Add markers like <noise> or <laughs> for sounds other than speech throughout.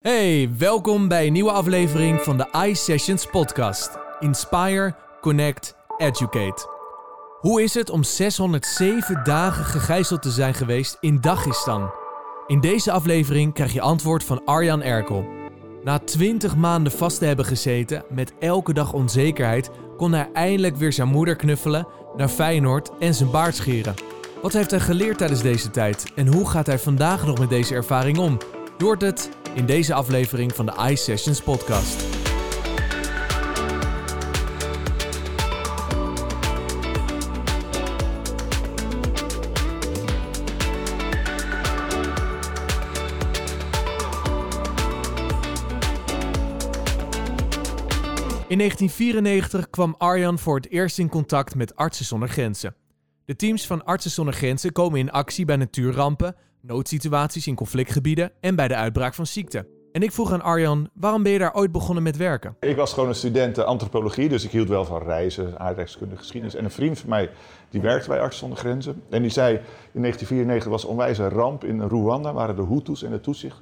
Hey, welkom bij een nieuwe aflevering van de iSessions podcast. Inspire, Connect, Educate. Hoe is het om 607 dagen gegijzeld te zijn geweest in Dagestan? In deze aflevering krijg je antwoord van Arjan Erkel. Na 20 maanden vast te hebben gezeten met elke dag onzekerheid, kon hij eindelijk weer zijn moeder knuffelen, naar Feyenoord en zijn baard scheren. Wat heeft hij geleerd tijdens deze tijd en hoe gaat hij vandaag nog met deze ervaring om? Je het in deze aflevering van de iSessions podcast. In 1994 kwam Arjan voor het eerst in contact met Artsen zonder Grenzen. De teams van Artsen zonder Grenzen komen in actie bij natuurrampen, noodsituaties in conflictgebieden en bij de uitbraak van ziekte. En ik vroeg aan Arjan, waarom ben je daar ooit begonnen met werken? Ik was gewoon een student eh, antropologie, dus ik hield wel van reizen, aardrijkskunde, geschiedenis. En een vriend van mij, die werkte bij Artsen zonder Grenzen. En die zei, in 1994 was een onwijze ramp in Rwanda, waren de Hutus en de Tutsis,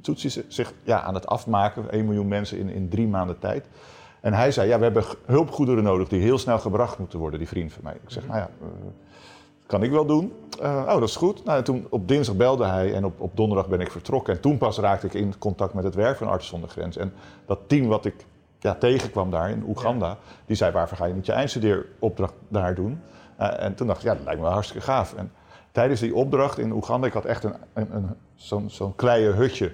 Tutsis zich ja, aan het afmaken. 1 miljoen mensen in, in drie maanden tijd. En hij zei, ja, we hebben hulpgoederen nodig die heel snel gebracht moeten worden, die vriend van mij. Ik zeg, nou ja, uh, kan ik wel doen. Uh, oh, dat is goed. Nou, toen op dinsdag belde hij en op, op donderdag ben ik vertrokken. En toen pas raakte ik in contact met het werk van Artsen zonder Grenzen. En dat team wat ik ja, tegenkwam daar in Oeganda, ja. die zei, waarvoor ga je niet je eindstudeeropdracht daar doen? Uh, en toen dacht ik, ja, dat lijkt me wel hartstikke gaaf. En tijdens die opdracht in Oeganda, ik had echt een, een, een, zo'n zo'n kleine hutje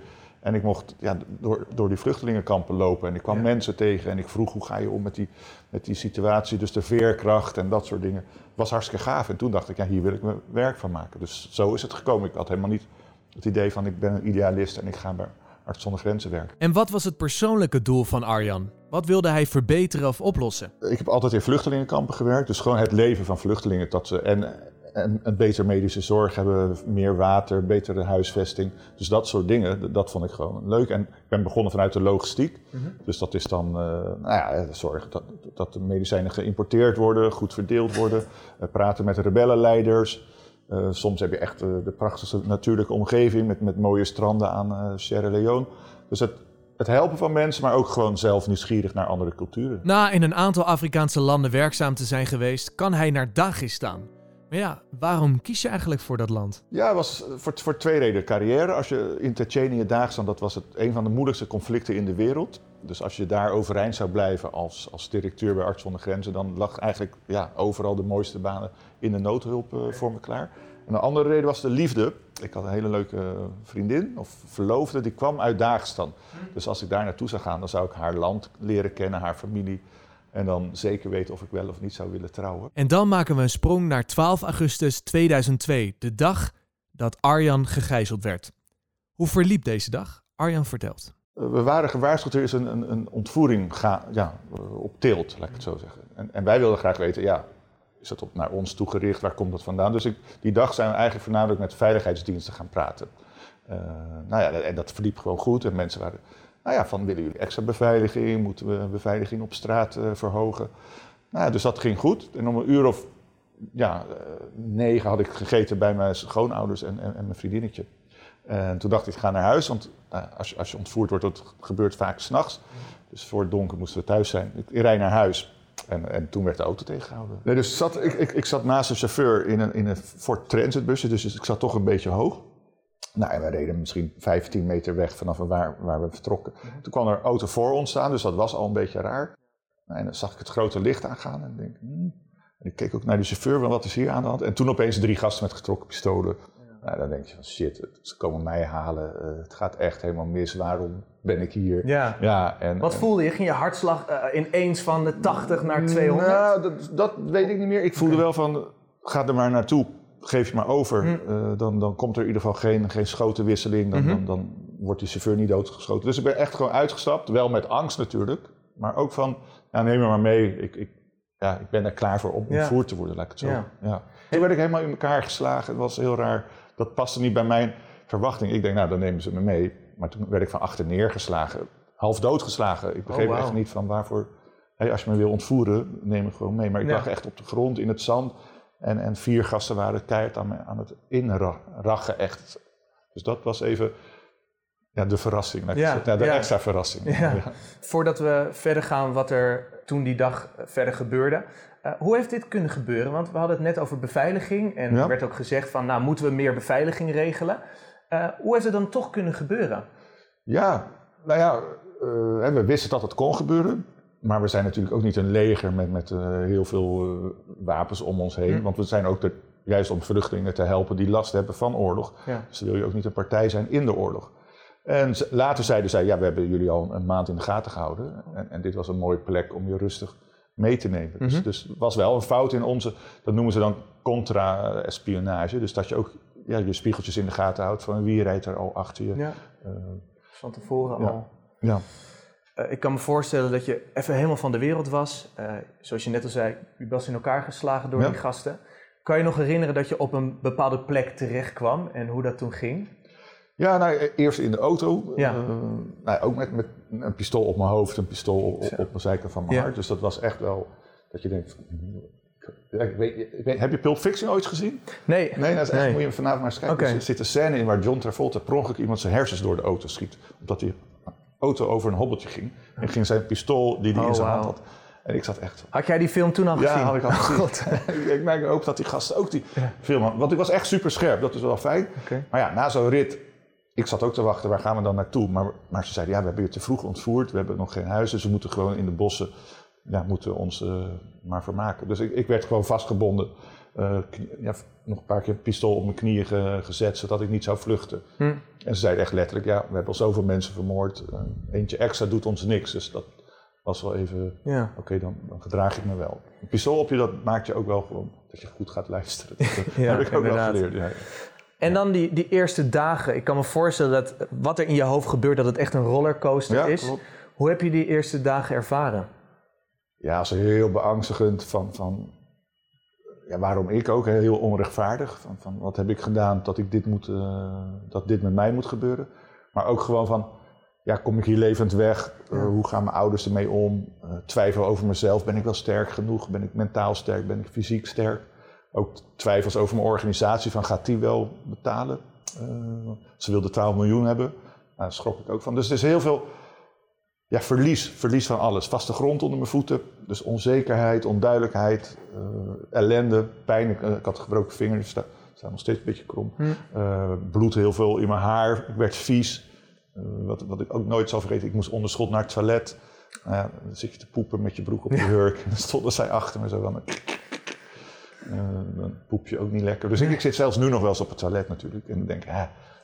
en ik mocht ja, door, door die vluchtelingenkampen lopen en ik kwam ja. mensen tegen en ik vroeg hoe ga je om met die, met die situatie, dus de veerkracht en dat soort dingen. Was hartstikke gaaf en toen dacht ik, ja, hier wil ik mijn werk van maken. Dus zo is het gekomen. Ik had helemaal niet het idee van ik ben een idealist en ik ga bij Arts zonder Grenzen werken. En wat was het persoonlijke doel van Arjan? Wat wilde hij verbeteren of oplossen? Ik heb altijd in vluchtelingenkampen gewerkt, dus gewoon het leven van vluchtelingen. Dat ze, en en een beter medische zorg hebben, meer water, betere huisvesting. Dus dat soort dingen, dat vond ik gewoon leuk. En ik ben begonnen vanuit de logistiek. Mm -hmm. Dus dat is dan, uh, nou ja, zorgen dat, dat de medicijnen geïmporteerd worden, goed verdeeld worden. Uh, praten met de rebellenleiders. Uh, soms heb je echt de prachtigste natuurlijke omgeving met, met mooie stranden aan Sierra Leone. Dus het, het helpen van mensen, maar ook gewoon zelf nieuwsgierig naar andere culturen. Na in een aantal Afrikaanse landen werkzaam te zijn geweest, kan hij naar Dagestan. Maar ja, waarom kies je eigenlijk voor dat land? Ja, het was voor, voor twee redenen. Carrière. Als je in Tsjetsjenië Dagestan, dat was het een van de moeilijkste conflicten in de wereld. Dus als je daar overeind zou blijven als, als directeur bij Arts zonder Grenzen, dan lag eigenlijk ja, overal de mooiste banen in de noodhulp uh, voor me klaar. En een andere reden was de liefde. Ik had een hele leuke vriendin of verloofde, die kwam uit Dagestan. Dus als ik daar naartoe zou gaan, dan zou ik haar land leren kennen, haar familie. En dan zeker weten of ik wel of niet zou willen trouwen. En dan maken we een sprong naar 12 augustus 2002, de dag dat Arjan gegijzeld werd. Hoe verliep deze dag? Arjan vertelt. We waren gewaarschuwd, er is een, een, een ontvoering ga, ja, op teelt, laat ik het zo zeggen. En, en, wij wilden graag weten, ja, is dat op naar ons toegericht, waar komt dat vandaan? Dus ik, die dag zijn we eigenlijk voornamelijk met veiligheidsdiensten gaan praten. Uh, nou ja, en dat verliep gewoon goed en mensen waren nou ja, van willen jullie extra beveiliging? Moeten we beveiliging op straat uh, verhogen? Nou ja, dus dat ging goed. En om een uur of ja, uh, negen had ik gegeten bij mijn schoonouders en, en, en mijn vriendinnetje. En toen dacht ik, ga naar huis, want uh, als, je, als je ontvoerd wordt, dat gebeurt vaak s'nachts. Dus voor het donker moesten we thuis zijn. Ik, ik rijd naar huis. En, en, toen werd de auto tegengehouden. Nee, dus zat, ik, ik, ik zat naast de chauffeur in een, in een Ford Transit busje, dus ik zat toch een beetje hoog. Nou, en we reden misschien 15 meter weg vanaf waar, waar we vertrokken. Toen kwam er een auto voor ons staan, dus dat was al een beetje raar. Nou, en dan zag ik het grote licht aangaan en denk, hmm. en ik keek ook naar de chauffeur, wat is hier aan de hand? En toen opeens drie gasten met getrokken pistolen. Ja. Nou, dan denk je van shit, ze komen mij halen, uh, het gaat echt helemaal mis, waarom ben ik hier? Ja. ja en, wat voelde je? Ging je hartslag uh, ineens van de 80 naar 200? Nou, dat, dat weet ik niet meer. Ik voelde okay. wel van, ga er maar naartoe geef je maar over, mm. uh, dan, dan komt er in ieder geval geen, geen schotenwisseling. Dan, mm-hmm. dan, dan wordt die chauffeur niet doodgeschoten. Dus ik ben echt gewoon uitgestapt, wel met angst natuurlijk. Maar ook van, ja, neem me maar mee. Ik, ik, ja, ik ben er klaar voor om ontvoerd te worden, laat ik het zo. Ja. Ja. Toen werd ik helemaal in elkaar geslagen. Het was heel raar. Dat paste niet bij mijn verwachting. Ik denk, nou, dan nemen ze me mee. Maar toen werd ik van achter neergeslagen. Half doodgeslagen. Ik begreep oh, wow. echt niet van waarvoor... Hey, als je me wil ontvoeren, neem me gewoon mee. Maar ik lag echt op de grond, in het zand... En, en vier gasten waren keihard aan, aan het inrachen, echt. Dus dat was even ja, de verrassing. Ja. Ja, de ja. extra verrassing. Ja. Voordat we verder gaan wat er toen die dag eh, verder gebeurde. eh, hoe heeft dit kunnen gebeuren? Want we hadden het net over beveiliging. En er werd ook gezegd van, nou moeten we meer beveiliging regelen. Eh, hoe heeft het dan toch kunnen gebeuren? Ja, nou ja, we wisten dat het kon gebeuren. Maar we zijn natuurlijk ook niet een leger met, met eh, heel veel eh, wapens om ons heen. Hm. Want we zijn ook er juist om vluchtelingen te helpen die last hebben van oorlog. Ja. Dus dan wil je ook niet een partij zijn in de oorlog. En later zeiden zij, ja, we hebben jullie al een maand in de gaten gehouden. En, en dit was een mooie plek om je rustig mee te nemen. Dus, Mhm. dus het was wel een fout in onze, dat noemen ze dan contra-espionage. Dus dat je ook ja, je spiegeltjes in de gaten houdt van wie rijdt er al achter je. Ja, Eh, van tevoren Ja. al. ja. Eh, ik kan me voorstellen dat je even helemaal van de wereld was. Eh, zoals je net al zei, je was in elkaar geslagen door Ja. die gasten. Kan je nog herinneren dat je op een bepaalde plek terecht kwam en hoe dat toen ging? Ja, nou, e- eerst in de auto. Ja. Eh, nou, ook met, met een pistool op mijn hoofd, een pistool op, op de zijkant van mijn Ja. hart. Dus dat was echt wel dat je denkt... Ja, ik weet, ik weet- heb je Pulp Fiction ooit gezien? Nee. Nee, dat is echt, Nee. moet je vanavond maar eens kijken. Er zit een scène in waar John Travolta per ongeluk iemand zijn hersens door de auto schiet. Omdat die auto over een hobbeltje ging. En ging zijn pistool die hij Oh, in zijn hand had. En ik zat echt... Had jij die film toen al Ja, gezien? had ik al <laughs> gezien. God. <laughs> ik merk ook dat die gasten ook die film hadden. Want ik was echt super scherp, dat is wel fijn. Maar ja, na zo'n rit, ik zat ook te wachten, waar gaan we dan naartoe? Maar, maar ze zeiden, ja, we hebben je te vroeg ontvoerd, we hebben nog geen huis, dus we moeten gewoon in de bossen, ja, moeten ons eh, maar vermaken. Dus ik, ik werd gewoon vastgebonden, knie- ja, nog een paar keer een pistool op mijn knieën ge- gezet, zodat ik niet zou vluchten. Hm. En ze zeiden echt letterlijk, ja, we hebben al zoveel mensen vermoord, eh, eentje extra doet ons niks. Dus dat was wel even, Ja. oké, dan, dan gedraag ik me wel. Een pistool op je, dat maakt je ook wel gewoon dat je goed gaat luisteren. <laughs> Dat Ja, heb ik ook inderdaad. wel geleerd. Ja. En dan die, die eerste dagen. Ik kan me voorstellen dat wat er in je hoofd gebeurt, dat het echt een rollercoaster is. klopt. Hoe heb je die eerste dagen ervaren? Ja, ze heel beangstigend van, van ja, waarom ik ook, heel onrechtvaardig. Van, van wat heb ik gedaan dat, ik dit moet, eh, dat dit met mij moet gebeuren. Maar ook gewoon van, ja, kom ik hier levend weg? Eh, hoe gaan mijn ouders ermee om? Eh, twijfel over mezelf, ben ik wel sterk genoeg? Ben ik mentaal sterk? Ben ik fysiek sterk? Ook twijfels over mijn organisatie, van gaat die wel betalen? Ze wilden 12 miljoen hebben, nou, daar schrok ik ook van. Dus er is heel veel ja, verlies, verlies van alles. Vaste grond onder mijn voeten, dus onzekerheid, onduidelijkheid, eh, ellende, pijn. Ik, eh, ik had gebroken vinger, dus sta, sta nog steeds een beetje krom. Hm. Eh, bloed heel veel in mijn haar, ik werd vies. Wat, wat ik ook nooit zal vergeten, ik moest onder schot naar het toilet. Nou dan zit je te poepen met je broek op je hurk. En dan stonden zij achter me zo van... dan poep je ook niet lekker. Dus ik, ik zit zelfs nu nog wel eens op het toilet natuurlijk. En dan denk ik,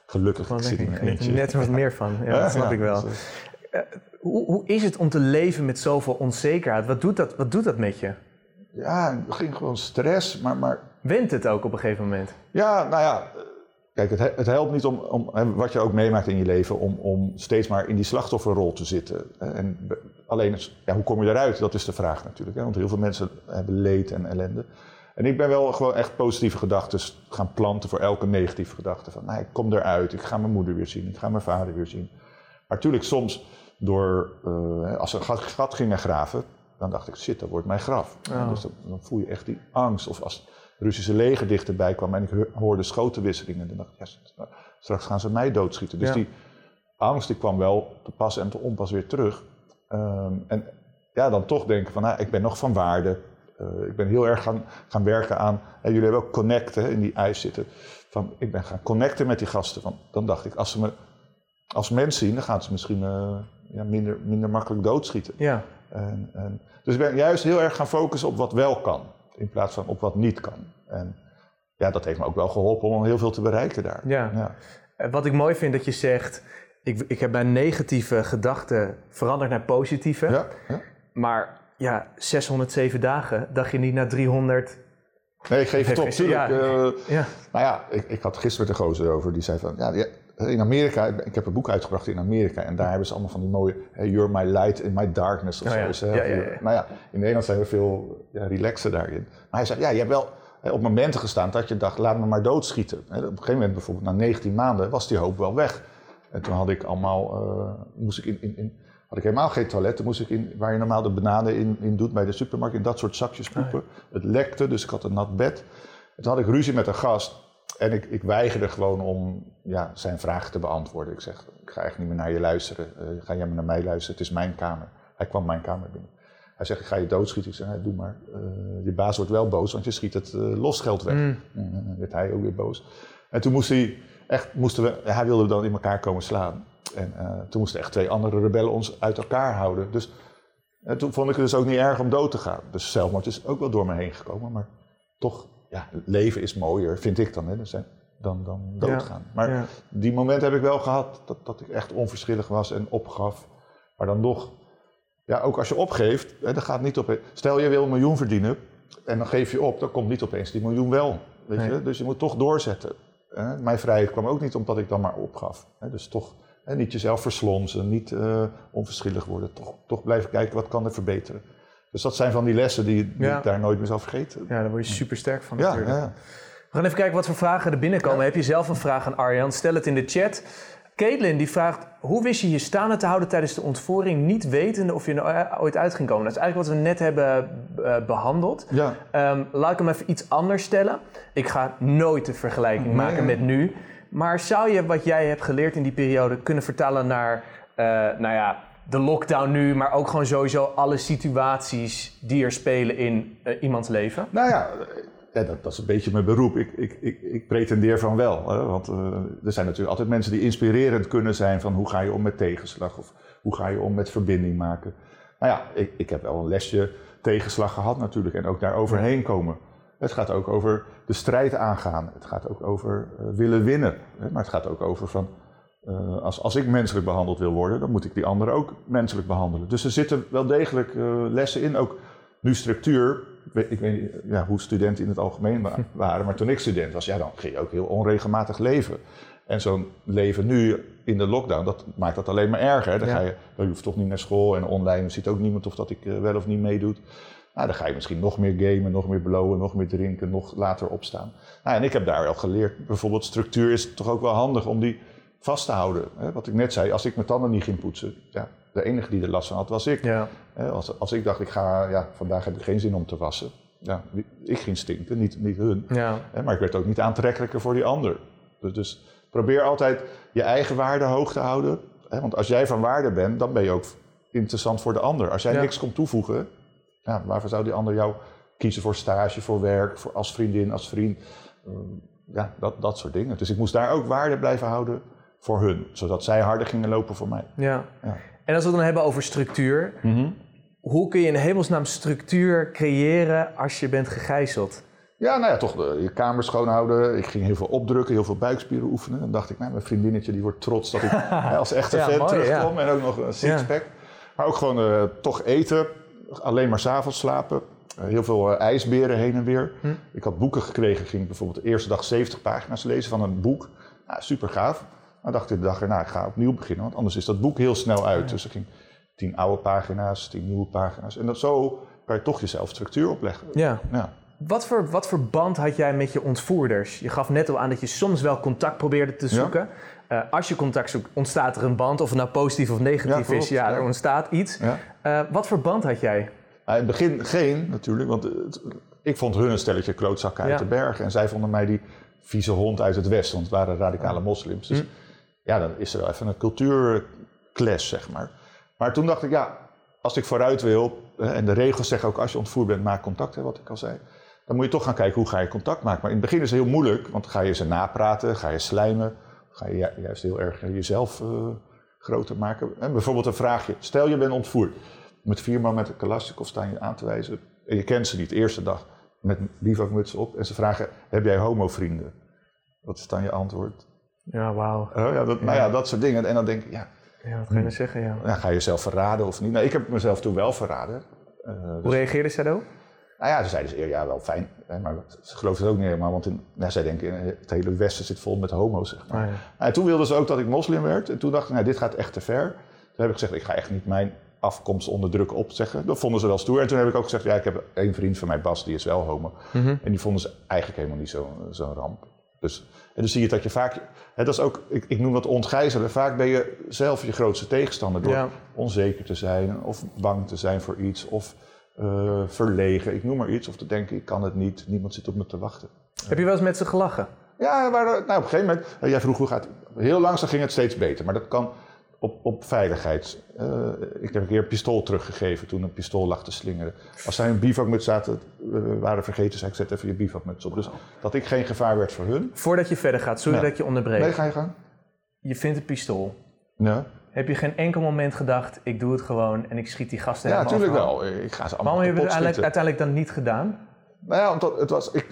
gelukkig, ik zit in ik, eentje. net wat meer van. Ja, dat snap Ja, ik wel. Dus, Hoe, hoe is het om te leven met zoveel onzekerheid? Wat doet dat, wat doet dat met je? ja, er ging gewoon stress, maar... maar Went het ook op een gegeven moment? Ja, nou ja, eh, kijk, het, he- het helpt niet om, om wat je ook meemaakt in je leven, om, om steeds maar in die slachtofferrol te zitten. hè. En alleen, ja, hoe kom je eruit? Dat is de vraag natuurlijk. Hè? Want heel veel mensen hebben leed en ellende. En ik ben wel gewoon echt positieve gedachten gaan planten voor elke negatieve gedachte. Van, nou, ik kom eruit, ik ga mijn moeder weer zien, ik ga mijn vader weer zien. Maar natuurlijk soms, door, eh, als ze een gat, gingen graven, dan dacht ik, shit, dat wordt mijn graf. Oh. Dus dan, dan voel je echt die angst. Of als het Russische leger dichterbij kwam en ik ho- hoorde schotenwisselingen, dan dacht ik, ja, st- straks gaan ze mij doodschieten. Dus Ja. die angst die kwam wel te pas en te onpas weer terug. Ehm, en ja, dan toch denken van, nou, ik ben nog van waarde. Eh, ik ben heel erg gaan, gaan werken aan, en jullie hebben ook connecten in die ijs zitten. Van, ik ben gaan connecten met die gasten. Van, dan dacht ik, als ze me als mens zien, dan gaan ze misschien eh, ja, minder, minder makkelijk doodschieten. Ja. En, en, dus ik ben juist heel erg gaan focussen op wat wel kan, in plaats van op wat niet kan. En ja, dat heeft me ook wel geholpen om heel veel te bereiken daar. Ja. Ja. Eh, Wat ik mooi vind dat je zegt, ik, ik heb mijn negatieve gedachten veranderd naar positieve. Ja, ja. Maar ja, 607 dagen, dacht je niet na 300. Nee, ik geef het <laughs> op, tuurlijk. ja. Eh, Ja, nou ja, ik, ik had gisteren met een gozer over, die zei van, ja, in Amerika, ik, heb een boek uitgebracht in Amerika en daar hebben ze allemaal van die mooie, hey, you're my light in my darkness of Oh zo. ja. Ja, ja. Nou ja, in Nederland zijn we veel ja, relaxer daarin. Maar hij zei, ja, je hebt wel hè, op momenten gestaan dat je dacht, laat me maar doodschieten. Hè, Op een gegeven moment, bijvoorbeeld na 19 maanden, was die hoop wel weg. En toen had ik allemaal, eh, moest ik in, in, in had ik helemaal geen toilet. Toen moest ik in, waar je normaal de bananen in, in doet bij de supermarkt, in dat soort zakjes poepen. Het lekte, dus ik had een nat bed. En toen had ik ruzie met een gast. En ik, ik weigerde gewoon om ja, zijn vragen te beantwoorden. Ik zeg, ik ga echt niet meer naar je luisteren. Uh, ga jij maar naar mij luisteren, het is mijn kamer. Hij kwam mijn kamer binnen. Hij zegt, ik ga je doodschieten. Ik zeg, nee, doe maar. Uh, je baas wordt wel boos, want je schiet het uh, losgeld weg. Mm. En dan werd hij ook weer boos. En toen moest hij echt, moesten we, hij wilde dan in elkaar komen slaan. En toen moesten echt twee andere rebellen ons uit elkaar houden. Dus en toen vond ik het dus ook niet erg om dood te gaan. Dus zelfmoord is ook wel door me heen gekomen. Maar toch, ja, leven is mooier, vind ik dan. Hè. dan, dan doodgaan. maar die moment heb ik wel gehad dat, dat ik echt onverschillig was en opgaf. Maar dan nog, ja, ook als je opgeeft, hè, dan gaat niet op. Stel je wil een miljoen verdienen en dan geef je op, dan komt niet opeens die miljoen wel. Weet je? Dus je moet toch doorzetten. Hè. Mijn vrijheid kwam ook niet omdat ik dan maar opgaf. Hè. Dus toch en niet jezelf verslonsen, niet uh, onverschillig worden. Toch, toch blijven kijken wat kan er verbeteren. Dus dat zijn van die lessen die, die ik daar nooit meer zal vergeten. Ja, daar word je super sterk van natuurlijk. Ja, ja. We gaan even kijken wat voor vragen er binnenkomen. Heb je zelf een vraag aan Arjan? Stel het in de chat. Caitlin die vraagt, hoe wist je je staande te houden tijdens de ontvoering, niet wetende of je er ooit uit ging komen? Dat is eigenlijk wat we net hebben uh, behandeld. Ja. Um, laat ik hem even iets anders stellen. Ik ga nooit de vergelijking maken met nu. Maar zou je wat jij hebt geleerd in die periode kunnen vertalen naar, uh, nou ja, de lockdown nu, maar ook gewoon sowieso alle situaties die er spelen in uh, iemands leven? Nou ja, dat, dat, is een beetje mijn beroep. Ik, ik, ik, ik pretendeer van wel. Hè? Want uh, er zijn natuurlijk altijd mensen die inspirerend kunnen zijn van hoe ga je om met tegenslag of hoe ga je om met verbinding maken. Nou ja, ik, ik heb wel een lesje tegenslag gehad natuurlijk en ook daar overheen komen. Het gaat ook over de strijd aangaan. Het gaat ook over uh, willen winnen. Hè? Maar het gaat ook over van, uh, als, als ik menselijk behandeld wil worden, dan moet ik die anderen ook menselijk behandelen. Dus er zitten wel degelijk uh, lessen in. Ook nu structuur. Ik weet, ik weet niet ja, hoe studenten in het algemeen <laughs> waren, maar toen ik student was, ja, dan ging je ook heel onregelmatig leven. En zo'n leven nu in de lockdown, dat maakt dat alleen maar erger. Dan, ja. ga je, dan hoeft toch niet naar school en online ziet ook niemand of dat ik wel of niet meedoet. Nou, dan ga je misschien nog meer gamen, nog meer blowen, nog meer drinken, nog later opstaan. Nou, en ik heb daar wel geleerd, bijvoorbeeld structuur is toch ook wel handig om die vast te houden. Hè? Wat ik net zei, als ik mijn tanden niet ging poetsen, ja, de enige die er last van had was ik. Ja. Als, als ik dacht, ik ga, ja, vandaag heb ik geen zin om te wassen. Ja, ik ging stinken, niet, niet hun. Ja. Maar ik werd ook niet aantrekkelijker voor die ander. Dus, dus probeer altijd je eigen waarde hoog te houden. Want als jij van waarde bent, dan ben je ook interessant voor de ander. Als jij niks komt toevoegen, ja, waarvoor zou die ander jou kiezen voor stage, voor werk, voor als vriendin, als vriend? Uh, ja, dat, dat soort dingen. Dus ik moest daar ook waarde blijven houden voor hun, zodat zij harder gingen lopen voor mij. Ja. ja. En als we het dan hebben over structuur, mm -hmm. hoe kun je in hemelsnaam structuur creëren als je bent gegijzeld? Ja, nou ja, toch de, je kamer schoonhouden. Ik ging heel veel opdrukken, heel veel buikspieren oefenen. Dan dacht ik, nou, mijn vriendinnetje die wordt trots dat ik <laughs> als echte ja, fan terugkom. En ook nog een sixpack. Maar ook gewoon uh, toch eten alleen maar s'avonds slapen. Uh, heel veel uh, ijsberen heen en weer. Hm. Ik had boeken gekregen, ging bijvoorbeeld de eerste dag 70 pagina's lezen van een boek. Nou, super gaaf. Maar dacht ik de dag erna, ik ga opnieuw beginnen, want anders is dat boek heel snel uit. Dus ik ging tien oude pagina's, tien nieuwe pagina's. En dat zo kan je toch jezelf structuur opleggen. Ja. ja. Wat voor, wat voor band had jij met je ontvoerders? Je gaf net al aan dat je soms wel contact probeerde te zoeken. Ja. Uh, als je contact zoekt, ontstaat er een band. Of het nou positief of negatief ja, is, ja, er ontstaat iets. Uh, wat voor band had jij? In het begin geen, natuurlijk. Want het, ik vond hun een stelletje klootzakken uit de bergen. En zij vonden mij die vieze hond uit het westen. Want het waren radicale moslims. Dus hm. Ja, dan is er wel even een cultuurclash, zeg maar. Maar toen dacht ik, ja, als ik vooruit wil... en de regels zeggen ook, als je ontvoerd bent, maak contact, hè, wat ik al zei dan moet je toch gaan kijken hoe ga je contact maken. Maar in het begin is het heel moeilijk, want ga je ze napraten, ga je slijmen, ga je juist heel erg jezelf uh, groter maken. En bijvoorbeeld een vraagje, stel je bent ontvoerd, met vier man met een Kalashnikov staan je aan te wijzen en je kent ze niet de eerste dag met bivakmutsen op en ze vragen, heb jij homovrienden? Wat is dan je antwoord? Ja, wauw. Oh, ja, dat, Nou ja, dat soort dingen. En dan denk ik, ja... Ja, wat ga je hm, zeggen, ja. ja. Ga je jezelf verraden of niet? Nou, ik heb mezelf toen wel verraden. Uh, Hoe dus... reageerde Shadow? Nou ja, ze zeiden ze, ja, wel fijn. Maar ze geloofden het ook niet helemaal, want in, nou, zij denken, het hele Westen zit vol met homo's, zeg maar. Ah, ja. En toen wilden ze ook dat ik moslim werd. En toen dacht ik, nou, dit gaat echt te ver. Toen heb ik gezegd, ik ga echt niet mijn afkomst onder druk opzeggen. Dat vonden ze wel stoer. En toen heb ik ook gezegd, ja, ik heb één vriend van mij, Bas, die is wel homo. Mhm. En die vonden ze eigenlijk helemaal niet zo'n zo ramp. Dus, en dan zie je dat je vaak, hè, dat is ook, ik, ik noem dat ontgijzelen. Vaak ben je zelf je grootste tegenstander door onzeker te zijn of bang te zijn voor iets. Of uh, verlegen, ik noem maar iets, of te denken ik kan het niet, niemand zit op me te wachten. Heb je wel eens met ze gelachen? Ja, maar, nou, op een gegeven moment, eh, jij vroeg hoe gaat het. Heel langzaam ging het steeds beter, maar dat kan op, op veiligheid. Eh, ik heb een keer een pistool teruggegeven toen een pistool lag te slingeren. Als zij een bivakmuts zaten, eh, waren vergeten, zei ik zet even je bivakmuts op. Dus dat ik geen gevaar werd voor hun. Voordat je verder gaat, sorry Ja. dat ik je onderbreek. Nee, ga je gang. Je vindt een pistool. Ja, Heb je geen enkel moment gedacht, ik doe het gewoon en ik schiet die gasten ja helemaal natuurlijk af? wel. Ik ga ze allemaal Waarom heb je het uiteindelijk dan niet gedaan? Nou ja, omdat het was... Ik,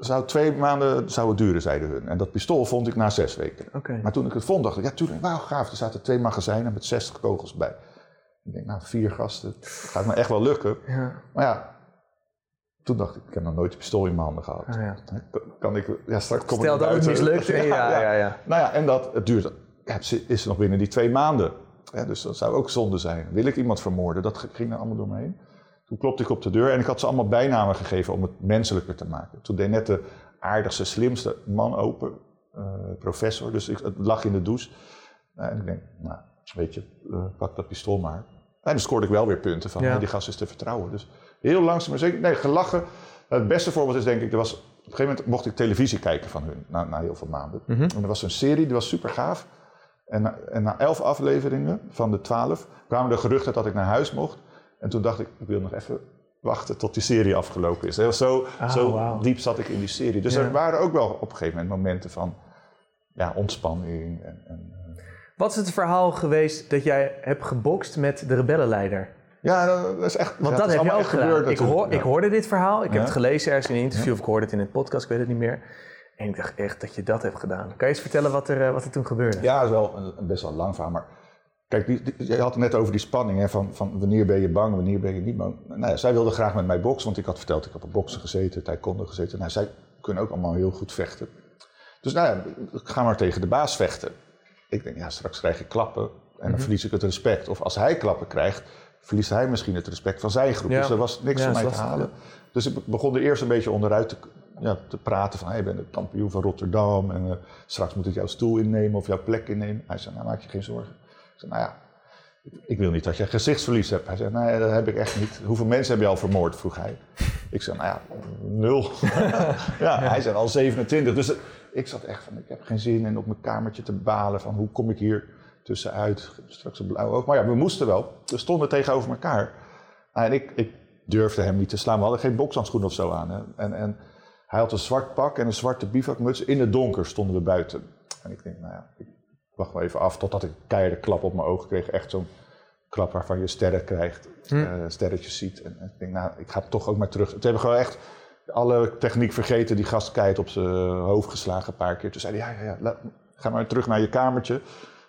zou twee maanden zou het duren, zeiden hun. En dat pistool vond ik na zes weken. Maar toen ik het vond, dacht ik, ja, tuurlijk, wauw, gaaf. Er zaten twee magazijnen met 60 kogels bij. Ik denk, nou, vier gasten, gaat me echt wel lukken. Ja. Maar ja, toen dacht ik, ik heb nog nooit een pistool in mijn handen gehad. Ah, ja. Kan- ik, ja, straks kom Stel ik dat het mislukt. <laughs> Ja, ja, ja. ja. Nou ja, en dat, het duurt, is nog binnen die twee maanden. Dus dat zou ook zonde zijn. Wil ik iemand vermoorden? Dat ging er allemaal door me heen. Toen klopte ik op de deur en ik had ze allemaal bijnamen gegeven om het menselijker te maken. Toen deed net de aardigste, slimste man open, eh, professor. Dus ik, lag in de douche. Nou, en ik denk, nou, weet je, eh, pak dat pistool maar. En dan scoorde ik wel weer punten van, Ja. hey, die gast is te vertrouwen. Dus heel langzaam maar zeker, nee, gelachen. Het beste voorbeeld is denk ik, er was, op een gegeven moment mocht ik televisie kijken van hun, na, na heel veel maanden. Mhm. En er was een serie, die was super gaaf. En na, en na elf afleveringen van de twaalf kwamen de geruchten dat ik naar huis mocht. En toen dacht ik, ik wil nog even wachten tot die serie afgelopen is. Heel Zo, Ah, zo diep zat ik in die serie. Dus Ja. er waren ook wel op een gegeven moment momenten van ja, ontspanning. En, en, eh, Wat is het verhaal geweest dat jij hebt gebokst met de rebellenleider? ja, dat is echt. Want ja, dat is heb je ook gedaan. gebeurd ik, hoor, ik hoorde dit verhaal, ik heb het gelezen ergens in een interview of ik hoorde het in een podcast, ik weet het niet meer. En ik dacht echt dat je dat hebt gedaan. Kan je eens vertellen wat er, eh, wat er toen gebeurde? Ja, dat is wel een, een best wel lang verhaal. Maar kijk, die, die- je had het net over die spanning. Hè, van, van wanneer ben je bang, wanneer ben je niet bang. Nou ja, zij wilde graag met mij boksen, want ik had verteld, ik heb op boksen gezeten, taekwondo gezeten. Nou, zij kunnen ook allemaal heel goed vechten. Dus nou ja, ik ga maar tegen de baas vechten. Ik denk, ja, straks krijg ik klappen en Mhm. dan verlies ik het respect. Of als hij klappen krijgt, verliest hij misschien het respect van zijn groep. Ja. Dus er was niks Ja, dat mij te halen. Dus ik begon er eerst een beetje onderuit te, ja, te praten van... Hey, je bent de kampioen van Rotterdam en eh, straks moet ik jouw stoel innemen of jouw plek innemen. Hij zei, nou maak je geen zorgen. Ik zei, nou ja, ik- wil niet dat je gezichtsverlies hebt. Hij zei, nee, dat heb ik echt niet. Hoeveel mensen heb je al vermoord, vroeg hij. Ik zei, nou ja, nul. <laughs> ja, hij zei al 27. Dus ik zat echt van, ik heb geen zin in op mijn kamertje te balen van hoe kom ik hier tussenuit. Straks een blauw oog. Maar ja, we moesten wel. We stonden tegenover elkaar. Nou, en ik, ik durfde hem niet te slaan. We hadden geen bokshandschoenen of zo aan. Hè. En, en hij had een zwart pak en een zwarte bivakmuts. In het donker stonden we buiten. En ik denk, nou ja, ik wacht wel even af totdat ik een keiharde klap op mijn ogen kreeg. Echt zo'n klap waarvan je sterren krijgt, eh, sterretjes ziet. En, en ik denk, nou, ik ga toch ook maar terug. Toen hebben gewoon echt alle techniek vergeten. Die gast keihard op zijn hoofd geslagen een paar keer. Toen zei hij, ja, ja, ja, laat- ga maar terug naar je kamertje.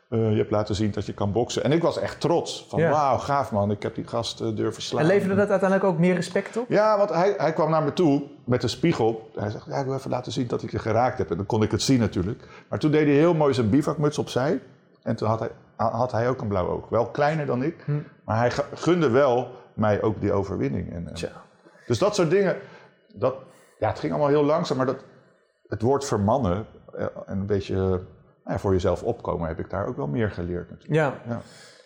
Eh, je hebt laten zien dat je kan boksen. En ik was echt trots. Van Ja. wauw, gaaf man. Ik heb die gast eh, durven slaan. En leverde dat uiteindelijk ook meer respect op? Ja, want hij, hij kwam naar me toe met een spiegel. Hij zegt, ja, ik wil even laten zien dat ik je geraakt heb. En dan kon ik het zien natuurlijk. Maar toen deed hij heel mooi zijn bivakmuts opzij. En toen had hij, had hij ook een blauw oog. Wel kleiner dan ik. Maar hij gunde wel mij ook die overwinning. En, eh, Tja. dus dat soort dingen. Dat, ja, het ging allemaal heel langzaam. Maar dat, het woord vermannen en een beetje ja, voor jezelf opkomen... heb ik daar ook wel meer geleerd natuurlijk. Ja. Ja.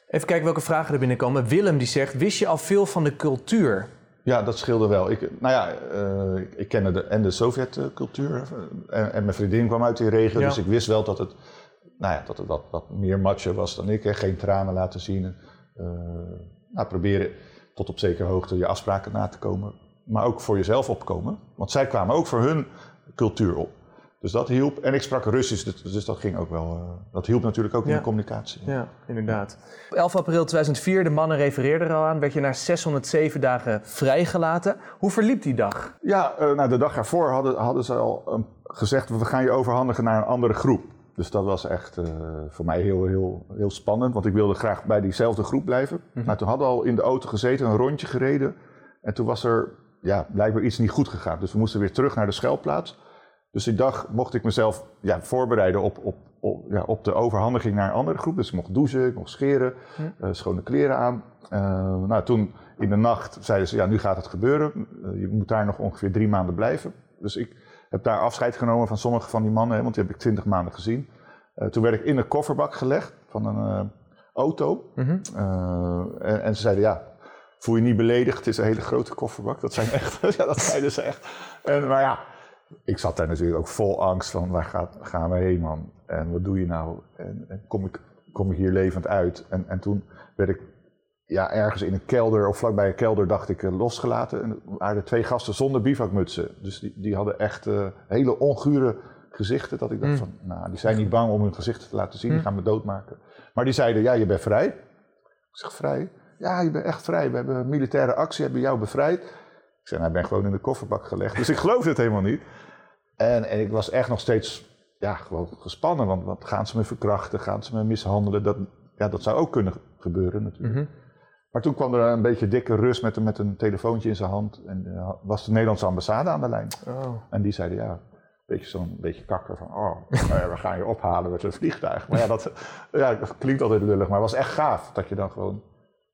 Even kijken welke vragen er binnenkomen. Willem die zegt, wist je al veel van de cultuur? Ja, dat scheelde wel. Ik, nou ja, eh, ik, kende de, en de Sovjet-cultuur. En, en mijn vriendin kwam uit die regio, Ja. dus ik wist wel dat het, nou ja, dat het wat, wat meer macho was dan ik. Hè. Geen tranen laten zien. eh, nou, proberen tot op zekere hoogte je afspraken na te komen. Maar ook voor jezelf opkomen. Want zij kwamen ook voor hun cultuur op. Dus dat hielp. En ik sprak Russisch, dus, dus dat ging ook wel. eh, dat hielp natuurlijk ook in de communicatie. Ja, inderdaad. 11 april 2004, de mannen refereerden er al aan, werd je na 607 dagen vrijgelaten. Hoe verliep die dag? Ja, eh, nou, de dag ervoor hadden, hadden ze al eh, gezegd, we gaan je overhandigen naar een andere groep. Dus dat was echt eh, voor mij heel, heel, heel spannend, want ik wilde graag bij diezelfde groep blijven. Maar toen hadden we al in de auto gezeten, een rondje gereden. En toen was er ja, blijkbaar iets niet goed gegaan. Dus we moesten weer terug naar de schuilplaats. Dus die dag mocht ik mezelf ja, voorbereiden op, op, op, ja, op de overhandiging naar een andere groep. Dus ik mocht douchen, ik mocht scheren, eh, schone kleren aan. Eh, nou, toen in de nacht zeiden ze, ja, nu gaat het gebeuren. Eh, je moet daar nog ongeveer drie maanden blijven. Dus ik heb daar afscheid genomen van sommige van die mannen, hè, want die heb ik twintig maanden gezien. Toen werd ik in een kofferbak gelegd van een auto. Mhm. En, en ze zeiden, ja, voel je niet beledigd, het is een hele grote kofferbak. Dat zijn echt, <laughs> ja, dat zeiden ze echt. En, maar ja, ik zat daar natuurlijk ook vol angst van waar gaat, gaan we heen man? En wat doe je nou? En, en kom, ik, kom ik hier levend uit? En, en toen werd ik ja, ergens in een kelder of vlakbij een kelder dacht ik eh, losgelaten. En er waren twee gasten zonder bivakmutsen. Dus die, die hadden echt eh, hele ongure gezichten. Dat ik dacht Mm. van, nou, die zijn niet bang om hun gezichten te laten zien. Die gaan me doodmaken. Maar die zeiden, ja, je bent vrij. Ik zeg, vrij? Ja, je bent echt vrij. We hebben een militaire actie, hebben jou bevrijd. Ik zei, nou, ik ben gewoon in de kofferbak gelegd. Dus ik geloofde het helemaal niet. En, en ik was echt nog steeds ja, gewoon gespannen. Want wat gaan ze me verkrachten? Gaan ze me mishandelen? Dat, ja, dat zou ook kunnen gebeuren natuurlijk. Mhm. Maar toen kwam er een beetje dikke rust met, een- met een telefoontje in zijn hand. En eh, was de Nederlandse ambassade aan de lijn. Oh. En die zeiden ja, een beetje zo'n beetje kakker van, oh, nou we gaan je ophalen met een vliegtuig. Maar ja dat, <laughs> ja, dat klinkt altijd lullig, maar het was echt gaaf dat je dan gewoon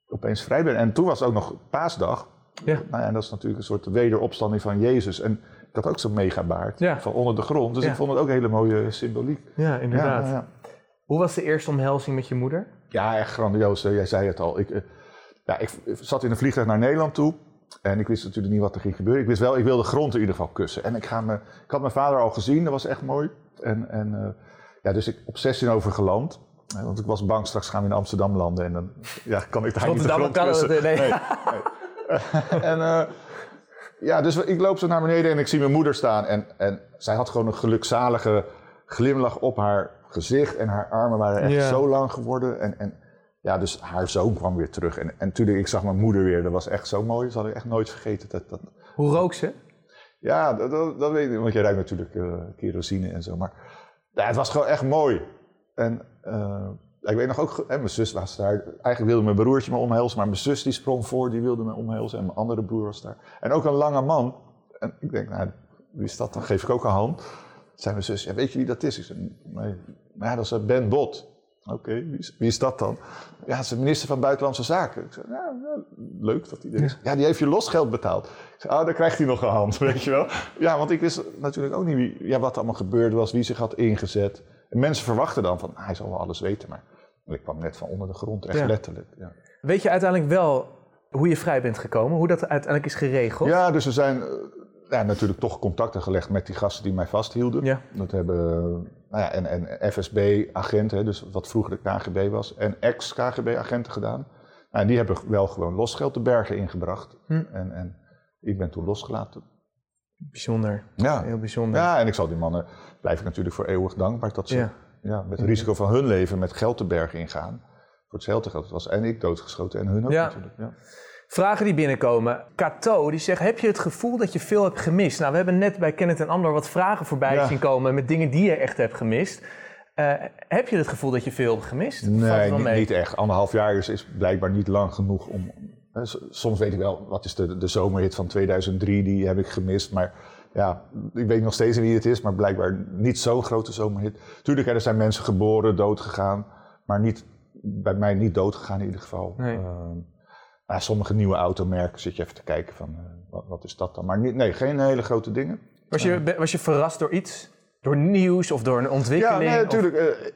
opeens vrij bent. En toen was het ook nog paasdag. Ja. Nou ja, en dat is natuurlijk een soort wederopstanding van Jezus. En ik had ook zo'n megabaard Ja. van onder de grond. Dus ik vond het ook een hele mooie symboliek. Ja, inderdaad. Ja, ja, Hoe was de eerste omhelzing met je moeder? Ja, echt grandioos. Jij zei het al. Ik, eh, ja, ik zat in een vliegtuig naar Nederland toe. En ik wist natuurlijk niet wat er ging gebeuren. Ik wist wel, ik wilde grond in ieder geval kussen. En ik, ga me, ik had mijn vader al gezien, dat was echt mooi. En, en eh, ja, dus ik op 16 over geland. Eh, Want ik was bang, straks gaan we in Amsterdam landen. En dan ja, kan ik daar niet de Rotterdam grond het, kussen. nee. Nee, <laughs> nee. <laughs> en eh, ja, dus ik loop zo naar beneden en ik zie mijn moeder staan. En, en zij had gewoon een gelukzalige glimlach op haar gezicht. En haar armen waren echt Ja. zo lang geworden. En, en ja, dus haar zoon kwam weer terug. En, en toen ik zag mijn moeder weer, dat was echt zo mooi. Dat had ik echt nooit vergeten. Dat, dat, Hoe rook ze? ja, dat, dat, dat weet ik, want je ruikt natuurlijk eh, kerosine en zo. Maar ja, het was gewoon echt mooi. En eh, ik weet nog ook, hè, mijn zus was daar. Eigenlijk wilde mijn broertje me omhelzen, maar mijn zus die sprong voor, die wilde me omhelzen. En mijn andere broer was daar. En ook een lange man. En ik denk, nou, wie is dat? Dan geef ik ook een hand. Zei mijn zus, ja, weet je wie dat is? Ik zei, nee. Maar ja, dat is eh, Ben Bot. Oké, wie, is, wie is dat dan? Ja, het is de minister van Buitenlandse Zaken. Ik zei, ja, leuk dat hij er is. Ja, die heeft je losgeld betaald. Ik zei, oh, dan krijgt hij nog een hand, <laughs> weet je wel. Ja, want ik wist natuurlijk ook niet wie, ja, wat allemaal gebeurd was, wie zich had ingezet. En mensen verwachten dan van, ah, hij zal wel alles weten, maar ik kwam net van onder de grond, echt Ja. letterlijk. Ja. Weet je uiteindelijk wel hoe je vrij bent gekomen? Hoe dat uiteindelijk is geregeld? Ja, dus er zijn eh, ja, natuurlijk toch contacten gelegd met die gasten die mij vasthielden. Ja. Dat hebben, nou ja, en, en FSB-agenten, dus wat vroeger de KGB was, en ex-KGB-agenten gedaan. Nou, die hebben wel gewoon losgeld de bergen ingebracht. Hm. En, en ik ben toen losgelaten. Bijzonder. Ja. Heel bijzonder. ja, en ik zal die mannen, blijf ik natuurlijk voor eeuwig dankbaar dat ze Ja. ja. met het risico van hun leven met geld de bergen ingaan. Voor hetzelfde geld was en ik doodgeschoten en hun ook natuurlijk. Ja. Vragen die binnenkomen. Kato die zegt: Heb je het gevoel dat je veel hebt gemist? Nou, we hebben net bij Kenneth en Andor wat vragen voorbij Ja. zien komen met dingen die je echt hebt gemist. Eh, heb je het gevoel dat je veel hebt gemist? Nee, niet, echt. Anderhalf jaar is, is blijkbaar niet lang genoeg om. hè, s- Soms weet ik wel, wat is de, de zomerhit van 2003, die heb ik gemist. Maar ja, ik weet nog steeds niet wie het is, maar blijkbaar niet zo'n grote zomerhit. Tuurlijk, er zijn mensen geboren, dood gegaan, maar niet, bij mij niet dood gegaan in ieder geval. Nee. Nou, sommige nieuwe automerken zit je even te kijken van, eh, wat, wat is dat dan? Maar niet, nee, geen hele grote dingen. Was je, be- was je verrast door iets? Door nieuws of door een Ja, ontwikkeling? nee, Of- natuurlijk. eh,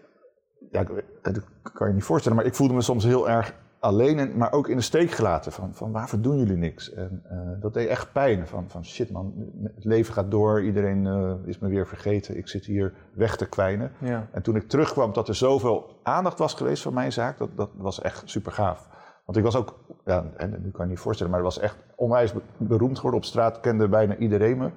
ja, ik- dat kan je niet voorstellen, maar ik voelde me soms heel erg alleen, en, maar ook in de steek gelaten. Van, van waarvoor doen jullie niks? En eh, dat deed echt pijn. Van, van shit man, het leven gaat door, iedereen eh, is me weer vergeten. Ik zit hier weg te kwijnen. Ja. En toen ik terugkwam dat er zoveel aandacht was geweest voor mijn zaak, dat, dat was echt super gaaf. Want ik was ook, ja, en nu kan je niet voorstellen, maar ik was echt onwijs be- beroemd geworden. Op straat kende bijna iedereen me.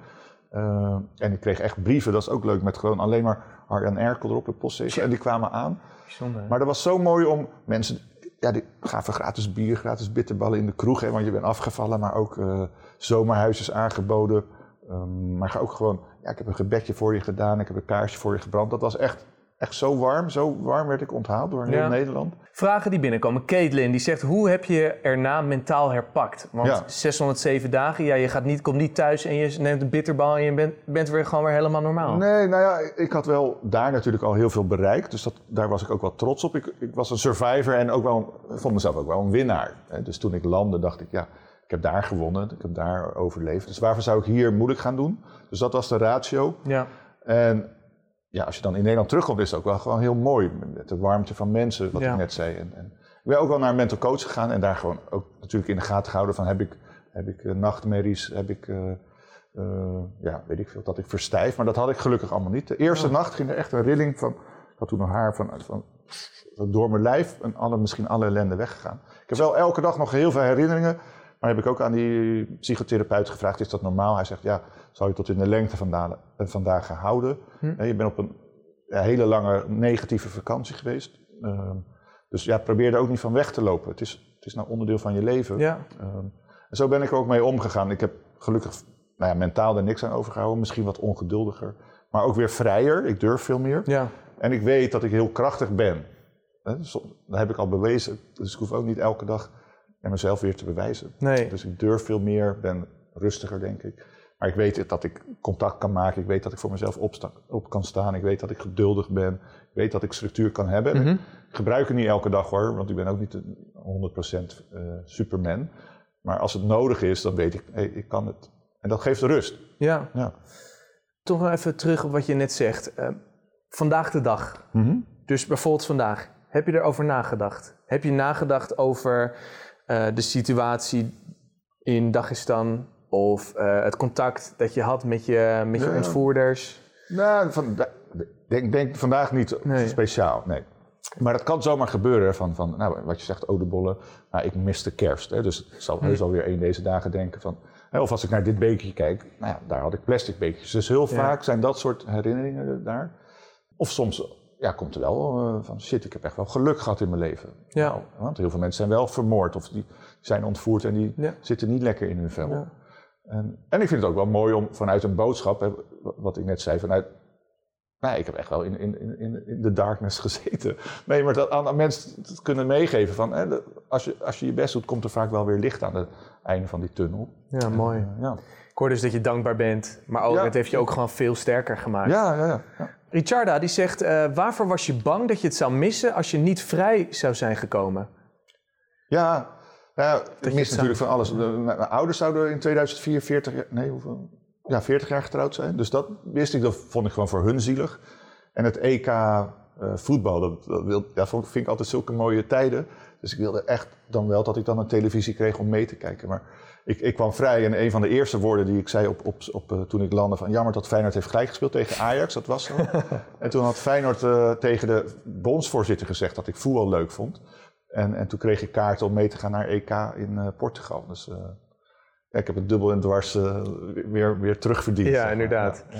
Eh, en ik kreeg echt brieven, dat is ook leuk, met gewoon alleen maar Arjan Erkel erop, de postzegel. En die kwamen aan. Bijzonder. Maar dat was zo mooi om mensen, ja, die gaven gratis bier, gratis bitterballen in de kroeg, hè, want je bent afgevallen, maar ook eh, zomerhuisjes aangeboden. Ehm, maar ook gewoon, ja, ik heb een gebedje voor je gedaan, ik heb een kaarsje voor je gebrand. Dat was echt, echt zo warm, zo warm werd ik onthaald door heel Ja. Nederland. Vragen die binnenkomen. Caitlin die zegt: Hoe heb je erna mentaal herpakt? Want Ja. 607 dagen, ja, je gaat niet, komt niet thuis en je neemt een bitterbal en je bent, bent weer gewoon weer helemaal normaal. Nee, nou ja, ik had wel daar natuurlijk al heel veel bereikt. Dus dat, daar was ik ook wel trots op. Ik, ik was een survivor en ook wel, vond mezelf ook wel een winnaar. Dus toen ik landde, dacht ik, ja, ik heb daar gewonnen. Ik heb daar overleefd. Dus waarvoor zou ik hier moeilijk gaan doen? Dus dat was de ratio. Ja. En ja, als je dan in Nederland terugkomt, is het ook wel gewoon heel mooi. Met de warmte van mensen, wat Ja. ik net zei. En, en ik ben ook wel naar een mental coach gegaan en daar gewoon ook natuurlijk in de gaten gehouden van heb ik, heb ik eh, nachtmerries, heb ik, eh, eh, ja, weet ik veel, dat ik verstijf. Maar dat had ik gelukkig allemaal niet. De eerste nacht ging er echt een rilling van, ik had toen nog haar van, van door mijn lijf en alle, misschien alle ellende weggegaan. Ik heb wel elke dag nog heel veel herinneringen. Maar heb ik ook aan die psychotherapeut gevraagd, is dat normaal? Hij zegt, ja, zou je tot in de lengte van vandaag gehouden? Hm. Je bent op een hele lange negatieve vakantie geweest. Ehm, dus ja, probeer er ook niet van weg te lopen. Het is, het is nou onderdeel van je leven. Ja. Ehm, en zo ben ik er ook mee omgegaan. Ik heb gelukkig nou ja, mentaal er niks aan overgehouden. Misschien wat ongeduldiger. Maar ook weer vrijer. Ik durf veel meer. Ja. En ik weet dat ik heel krachtig ben. Dat heb ik al bewezen. Dus ik hoef ook niet elke dag en mezelf weer te bewijzen. Nee. Dus ik durf veel meer, ben rustiger, denk ik. Maar ik weet dat ik contact kan maken. Ik weet dat ik voor mezelf op kan staan. Ik weet dat ik geduldig ben. Ik weet dat ik structuur kan hebben. Mhm. Ik gebruik het niet elke dag hoor, want ik ben ook niet 100% uh, eh, superman. Maar als het nodig is, dan weet ik, hey, ik kan het. En dat geeft rust. Ja. ja. Toch nog even terug op wat je net zegt. Uh, vandaag de dag. Mhm. Dus bijvoorbeeld vandaag. Heb je erover nagedacht? Heb je nagedacht over uh, de situatie in Dagestan of uh, het contact dat je had met je, met je ontvoerders? Nou, van, denk, denk vandaag niet speciaal, nee. Maar dat kan zomaar gebeuren van, van nou, wat je zegt, odebollen. Nou, ik miste kerst, hè, dus ik zal heus hm. alweer een deze dagen denken van... Hè, of als ik naar dit beekje kijk, nou ja, daar had ik plastic beekjes. Dus heel vaak zijn dat soort herinneringen daar. Of soms ja, komt er wel uh, van, shit, ik heb echt wel geluk gehad in mijn leven. Ja. Nou, want heel veel mensen zijn wel vermoord of die zijn ontvoerd en die zitten niet lekker in hun vel. Ja. En, en, ik vind het ook wel mooi om vanuit een boodschap, hè, wat ik net zei, vanuit nou, ik heb echt wel in, in, in, in de darkness <laughs> gezeten. Nee, maar dat aan, mensen kunnen meegeven van, hè, als, je, als je je best doet, komt er vaak wel weer licht aan het einde van die tunnel. Ja, mooi. Uh, ja. Ik hoor dus dat je dankbaar bent, maar ook, het heeft je ook gewoon veel sterker gemaakt. Ja, ja, ja. Richarda die zegt, uh, waarvoor was je bang dat je het zou missen als je niet vrij zou zijn gekomen? Ja, ja ik mis natuurlijk van alles. Mijn ouders zouden in 2004 40 nee hoeveel? Ja, 40 jaar getrouwd zijn. Dus dat wist ik, dat vond ik gewoon voor hun zielig. En het EK uh, voetbal, dat, dat, wil, ja, vind ik altijd zulke mooie tijden. Dus ik wilde echt dan wel dat ik dan een televisie kreeg om mee te kijken. Maar ik, ik kwam vrij en een van de eerste woorden die ik zei op, op, op, uh, toen ik landde van jammer dat Feyenoord heeft gelijk gespeeld tegen Ajax, dat was zo. <laughs> en toen had Feyenoord uh, tegen de bondsvoorzitter gezegd dat ik voetbal leuk vond. En, en toen kreeg ik kaarten om mee te gaan naar EK in uh, Portugal. Dus ja, ik heb het dubbel en dwars weer, weer terugverdiend. Ja, inderdaad. Ja,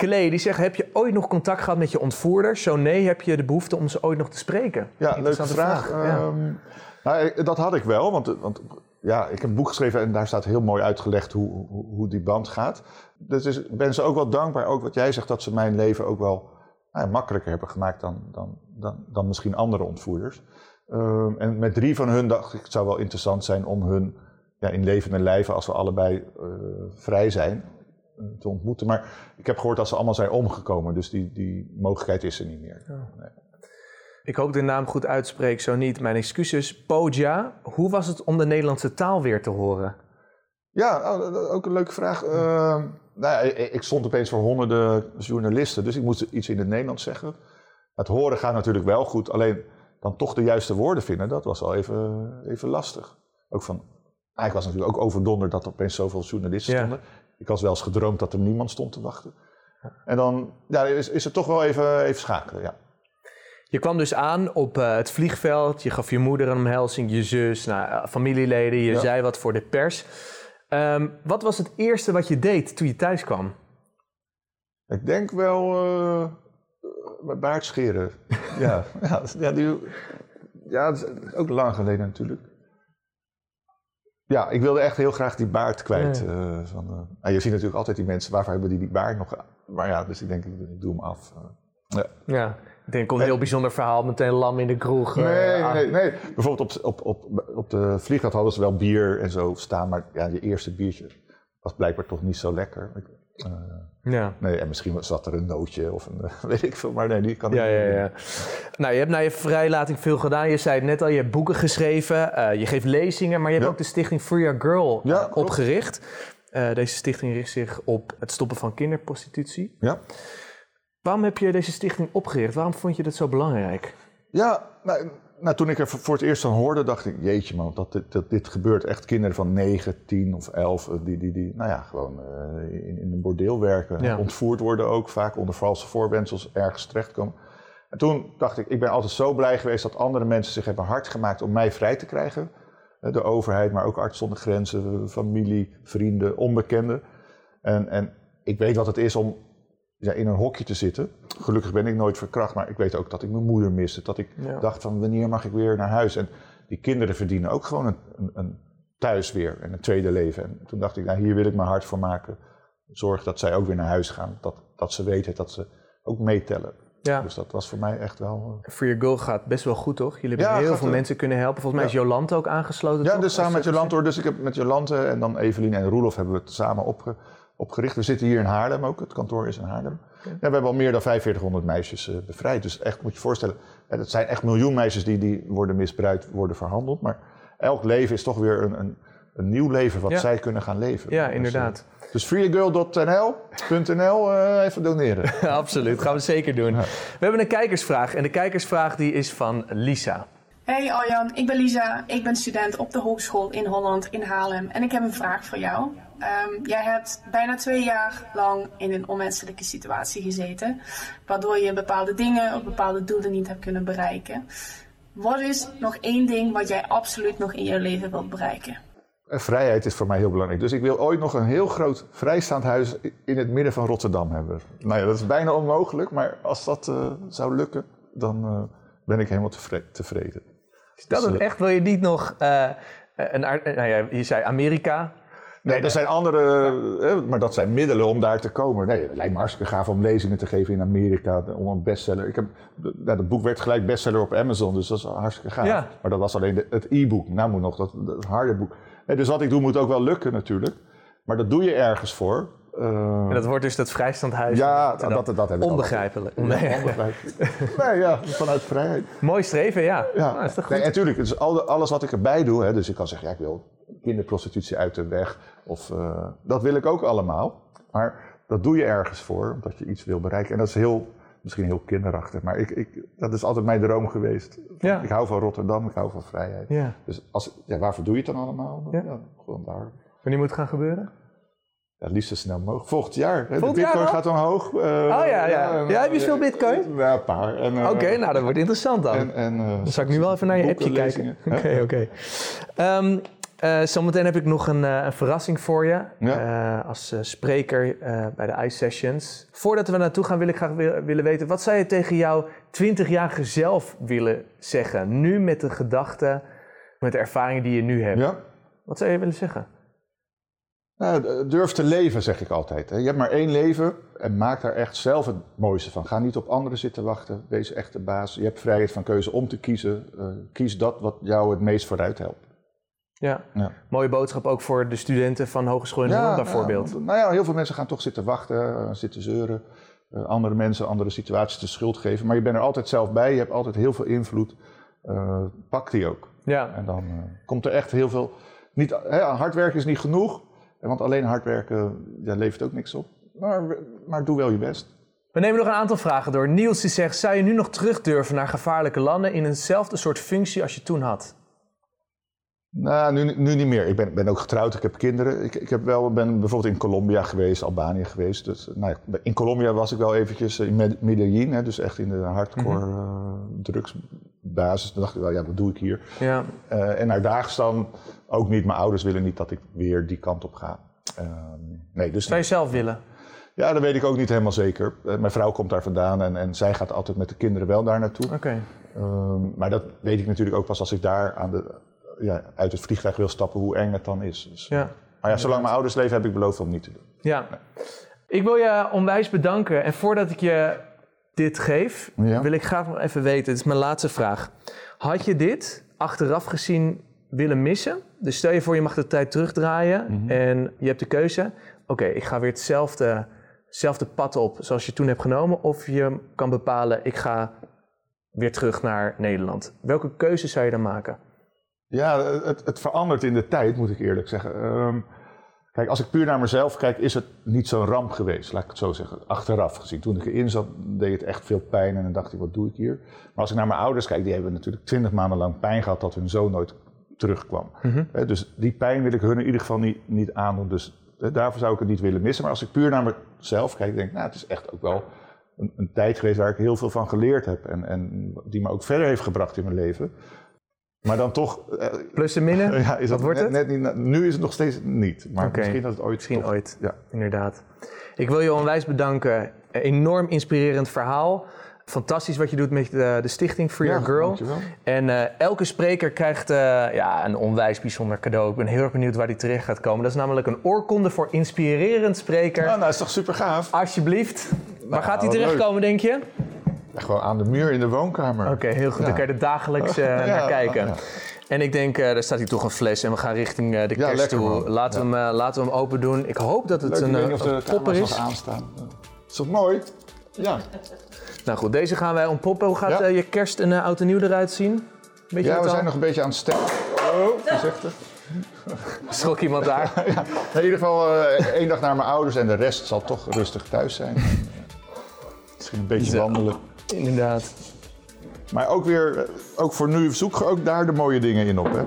Klee, die zegt, heb je ooit nog contact gehad met je ontvoerder? Zo nee, heb je de behoefte om ze ooit nog te spreken? Ja, leuke vraag. vraag. Um, nou, dat had ik wel, want, want ja, ik heb een boek geschreven en daar staat heel mooi uitgelegd hoe, hoe, hoe die band gaat. Dus ik ben ze ook wel dankbaar, ook wat jij zegt, dat ze mijn leven ook wel nou, makkelijker hebben gemaakt dan, dan, dan, dan misschien andere ontvoerders. Um, en met drie van hun dacht ik, het zou wel interessant zijn om hun ja, in leven en lijven, als we allebei uh, vrij zijn, te ontmoeten. Maar ik heb gehoord dat ze allemaal zijn omgekomen, dus die, die mogelijkheid is er niet meer. Ja. Nee. Ik hoop de naam goed uitspreek, zo niet. Mijn excuses. Poja, hoe was het om de Nederlandse taal weer te horen? Ja, oh, ook een leuke vraag. Uh, nou, ik stond opeens voor honderden journalisten, dus ik moest iets in het Nederlands zeggen. Het horen gaat natuurlijk wel goed, alleen dan toch de juiste woorden vinden, dat was al even, even lastig. Ook van, ik was natuurlijk ook overdonderd dat er opeens zoveel journalisten stonden. Ik was wel eens gedroomd dat er niemand stond te wachten. En dan ja, is, is het toch wel even, even schakelen, ja. Je kwam dus aan op uh, het vliegveld. Je gaf je moeder een omhelzing, je zus, nou, familieleden. Je zei wat voor de pers. Um, wat was het eerste wat je deed toen je thuis kwam? Ik denk wel uh, mijn baard scheren. <laughs> ja, ja, ja, die, ja, dat is ook lang geleden natuurlijk. Ja, ik wilde echt heel graag die baard kwijt. Uh, van, uh, je ziet natuurlijk altijd die mensen, waarvoor hebben die die baard nog? Maar ja, dus ik denk, ik doe hem af. ja. ja. Ik denk, een heel bijzonder verhaal, meteen lam in de kroeg. Nee, uh, nee, nee. Bijvoorbeeld op, op, op, op de vliegtuig hadden ze wel bier en zo staan, maar ja, je eerste biertje was blijkbaar toch niet zo lekker. Uh, ja. Nee, en misschien zat er een nootje of een, <laughs> weet ik veel, maar nee, die kan ja, niet. Ja, ja. Nou, je hebt na je vrijlating veel gedaan. Je zei het net al, je hebt boeken geschreven, uh, je geeft lezingen, maar je hebt ook de stichting Free Your Girl ja, opgericht. Uh, deze stichting richt zich op het stoppen van kinderprostitutie. Ja. Waarom heb je deze stichting opgericht? Waarom vond je dat zo belangrijk? Ja, nou, nou, toen ik er voor het eerst van hoorde, dacht ik, jeetje man, dat dit, dat dit gebeurt. Echt kinderen van 9, 10 of 11, eh, die, die, die nou ja, gewoon uh, in, in, een bordeel werken. Ja. Ontvoerd worden ook, vaak onder valse voorwendsels ergens terechtkomen. En toen dacht ik, ik ben altijd zo blij geweest dat andere mensen zich hebben hard gemaakt om mij vrij te krijgen. De overheid, maar ook arts zonder grenzen, familie, vrienden, onbekenden. En, en ik weet wat het is om ja, in een hokje te zitten. Gelukkig ben ik nooit verkracht, maar ik weet ook dat ik mijn moeder miste. Dat ik dacht van wanneer mag ik weer naar huis? En die kinderen verdienen ook gewoon een, een, een, thuis weer en een tweede leven. En toen dacht ik, nou hier wil ik mijn hart voor maken. Zorg dat zij ook weer naar huis gaan. Dat, dat ze weten dat ze ook meetellen. Ja. Dus dat was voor mij echt wel... Uh... Your Goal gaat best wel goed, toch? Jullie hebben heel veel mensen kunnen helpen. Volgens mij is Jolante ook aangesloten, Ja, dus samen met Jolante. Dus ik heb met Jolante en dan Evelien en Roelof hebben we het samen opge opgericht. We zitten hier in Haarlem ook, het kantoor is in Haarlem. Ja, we hebben al meer dan 4500 meisjes uh, bevrijd. Dus echt, moet je voorstellen, het zijn echt miljoen meisjes die, die worden misbruikt, worden verhandeld. Maar elk leven is toch weer een, een, een nieuw leven wat zij kunnen gaan leven. Ja, dus, inderdaad. Uh, dus freegirl.nl, uh, even doneren. <laughs> Absoluut, gaan we zeker doen. We hebben een kijkersvraag en de kijkersvraag die is van Lisa. Hey Arjan, ik ben Lisa. Ik ben student op de hogeschool in Holland in Haarlem en ik heb een vraag voor jou. Um, jij hebt bijna twee jaar lang in een onmenselijke situatie gezeten, waardoor je bepaalde dingen of bepaalde doelen niet hebt kunnen bereiken. Wat is nog één ding wat jij absoluut nog in je leven wilt bereiken? Eh, vrijheid is voor mij heel belangrijk. Dus ik wil ooit nog een heel groot vrijstaand huis in het midden van Rotterdam hebben. Nou ja, dat is bijna onmogelijk, maar als dat uh, zou lukken, dan uh, ben ik helemaal tevreden. Is dat dus, echt? Wil je niet nog een, nou ja, je zei Amerika, Nee, er zijn andere, maar dat zijn middelen om daar te komen. Nee, het lijkt me hartstikke gaaf om lezingen te geven in Amerika, om een bestseller. Ik heb, nou, dat boek werd gelijk bestseller op Amazon, dus dat is hartstikke gaaf. Ja. Maar dat was alleen het e-book, nou moet nog dat, dat harde boek. Nee, dus wat ik doe moet ook wel lukken natuurlijk, maar dat doe je ergens voor. Uh, en dat wordt dus dat vrijstandhuis. Ja, dat, dat, dat, Onbegrijpelijk. Nee, onbegrijpelijk. <laughs> nee, ja, vanuit vrijheid. Mooi streven, ja. ja. Nou, is toch goed? Nee, natuurlijk. Dus alles wat ik erbij doe, hè, dus ik kan zeggen, ja, ik wil kinderprostitutie uit de weg. Of, uh, dat wil ik ook allemaal. Maar dat doe je ergens voor, omdat je iets wil bereiken. En dat is heel, misschien heel kinderachtig, maar ik, ik, dat is altijd mijn droom geweest. Ja. Ik hou van Rotterdam, ik hou van vrijheid. Ja. Dus als, ja, waarvoor doe je het dan allemaal? Ja. ja gewoon daar. Wanneer moet het gaan gebeuren? Ja, liefst zo snel mogelijk. Volgend jaar. Volgend de bitcoin gaat omhoog. Uh, oh ja, ja. ja, heb je veel bitcoin? Ja, een paar. Uh, oké, nou dat wordt interessant dan. En, en, uh, dan zal ik nu wel even naar je appje kijken. Oké, oké. Okay, okay. um, uh, zometeen heb ik nog een, een verrassing voor je als spreker bij de Ice Sessions. Voordat we naartoe gaan wil ik graag willen weten, wat zou je tegen jouw 20-jarige zelf willen zeggen? Nu met de gedachten, met de ervaringen die je nu hebt. Ja. Wat zou je willen zeggen? Nou, durf te leven, zeg ik altijd. Hè. Je hebt maar één leven en maak daar echt zelf het mooiste van. Ga niet op anderen zitten wachten. Wees echt de baas. Je hebt vrijheid van keuze om te kiezen. kies dat wat jou het meest vooruit helpt. Ja. ja. mooie boodschap ook voor de studenten van Hogeschool in Holland bijvoorbeeld. Ja, nou ja, heel veel mensen gaan toch zitten wachten, uh, zitten zeuren. Uh, andere mensen, andere situaties de schuld geven. Maar je bent er altijd zelf bij, je hebt altijd heel veel invloed. Uh, pak die ook. Ja. En dan komt er echt heel veel... Niet, hard werken is niet genoeg, want alleen hard werken ja, levert ook niks op. Maar, maar doe wel je best. We nemen nog een aantal vragen door. Niels die zegt, zou je nu nog terug durven naar gevaarlijke landen in eenzelfde soort functie als je toen had? Nou, nu, nu niet meer. Ik ben, ben ook getrouwd, ik heb kinderen. Ik, ik heb wel, ben bijvoorbeeld in Colombia geweest, Albanië geweest. Dus, nou ja, in Colombia was ik wel eventjes in Medellin, hè, dus echt in de hardcore mm -hmm. uh, drugsbasis. Toen dacht ik wel, ja, wat doe ik hier? Ja. Uh, en naar Dagestan ook niet. Mijn ouders willen niet dat ik weer die kant op ga. Uh, nee, dus Zou je zelf willen? Ja, dat weet ik ook niet helemaal zeker. Uh, mijn vrouw komt daar vandaan en, en zij gaat altijd met de kinderen wel daar naartoe. Oké. Okay. Ehm, maar dat weet ik natuurlijk ook pas als ik daar aan de ja, uit het vliegtuig wil stappen, hoe eng het dan is. Dus, ja. Maar ja, zolang mijn ouders leven, heb ik beloofd om niet te doen. Ja. Ik wil je onwijs bedanken. En voordat ik je dit geef, wil ik graag nog even weten. Dit is mijn laatste vraag. Had je dit achteraf gezien willen missen? Dus stel je voor, je mag de tijd terugdraaien mhm. en je hebt de keuze. Oké, ik ga weer hetzelfde, hetzelfde pad op zoals je toen hebt genomen. Of je kan bepalen, ik ga weer terug naar Nederland. Welke keuze zou je dan maken? Ja, het, het, verandert in de tijd, moet ik eerlijk zeggen. Um, Kijk, als ik puur naar mezelf kijk, is het niet zo'n ramp geweest, laat ik het zo zeggen. Achteraf gezien. Toen ik erin zat, deed het echt veel pijn en dan dacht ik, wat doe ik hier? Maar als ik naar mijn ouders kijk, die hebben natuurlijk twintig maanden lang pijn gehad dat hun zoon nooit terugkwam. Hè, Dus die pijn wil ik hun in ieder geval niet, niet aandoen. Dus daarvoor zou ik het niet willen missen. Maar als ik puur naar mezelf kijk, denk ik, nou, het is echt ook wel een, een tijd geweest waar ik heel veel van geleerd heb. En, en die me ook verder heeft gebracht in mijn leven. Maar dan toch, eh, Plus en minnen? <laughs> ja, is dat wordt net, het? net niet, nu is het nog steeds niet. Maar misschien dat het ooit Misschien toch- ooit. Ja. Inderdaad. Ik wil je onwijs bedanken. Enorm inspirerend verhaal. Fantastisch wat je doet met de, de stichting Free Your Ja, Girl. dankjewel. En eh, elke spreker krijgt eh, ja, een onwijs bijzonder cadeau. Ik ben heel erg benieuwd waar die terecht gaat komen. Dat is namelijk een oorkonde voor inspirerend spreker. Nou, nou, is toch super gaaf? Alsjeblieft. waar gaat die terechtkomen, denk je? Gewoon aan de muur in de woonkamer. Oké, heel goed. Ja. Dan kan je er dagelijks eh, <laughs> Ja, naar kijken. ja. En ik denk, eh daar staat hier toch een fles en we gaan richting eh, de kerst lekker, toe. Laten, we hem, eh, laten we hem open doen. Ik hoop dat het Leuk, een, eh, of de een popper is. nog aanstaan. Is dat mooi? Ja. Nou goed, deze gaan wij ontpoppen. Hoe gaat eh, je kerst en eh, oud en nieuw eruit zien? Weet je Ja, we al? zijn nog een beetje aan het stemmen. Oh, voorzichtig. <laughs> Schrok iemand daar? <laughs> In ieder geval eh, één dag naar mijn ouders en de rest zal toch rustig thuis zijn. Misschien een beetje wandelen. Inderdaad. Maar ook weer, eh, ook voor nu, zoek ook daar de mooie dingen in op, hè?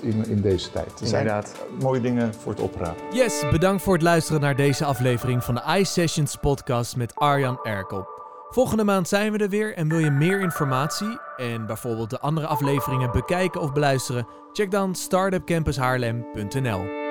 In, in deze tijd. Er zijn Inderdaad. mooie dingen voor het oprapen. Yes, bedankt voor het luisteren naar deze aflevering van de iSessions podcast met Arjan Erkel. Volgende maand zijn we er weer en wil je meer informatie en bijvoorbeeld de andere afleveringen bekijken of beluisteren? Check dan startupcampushaarlem.nl.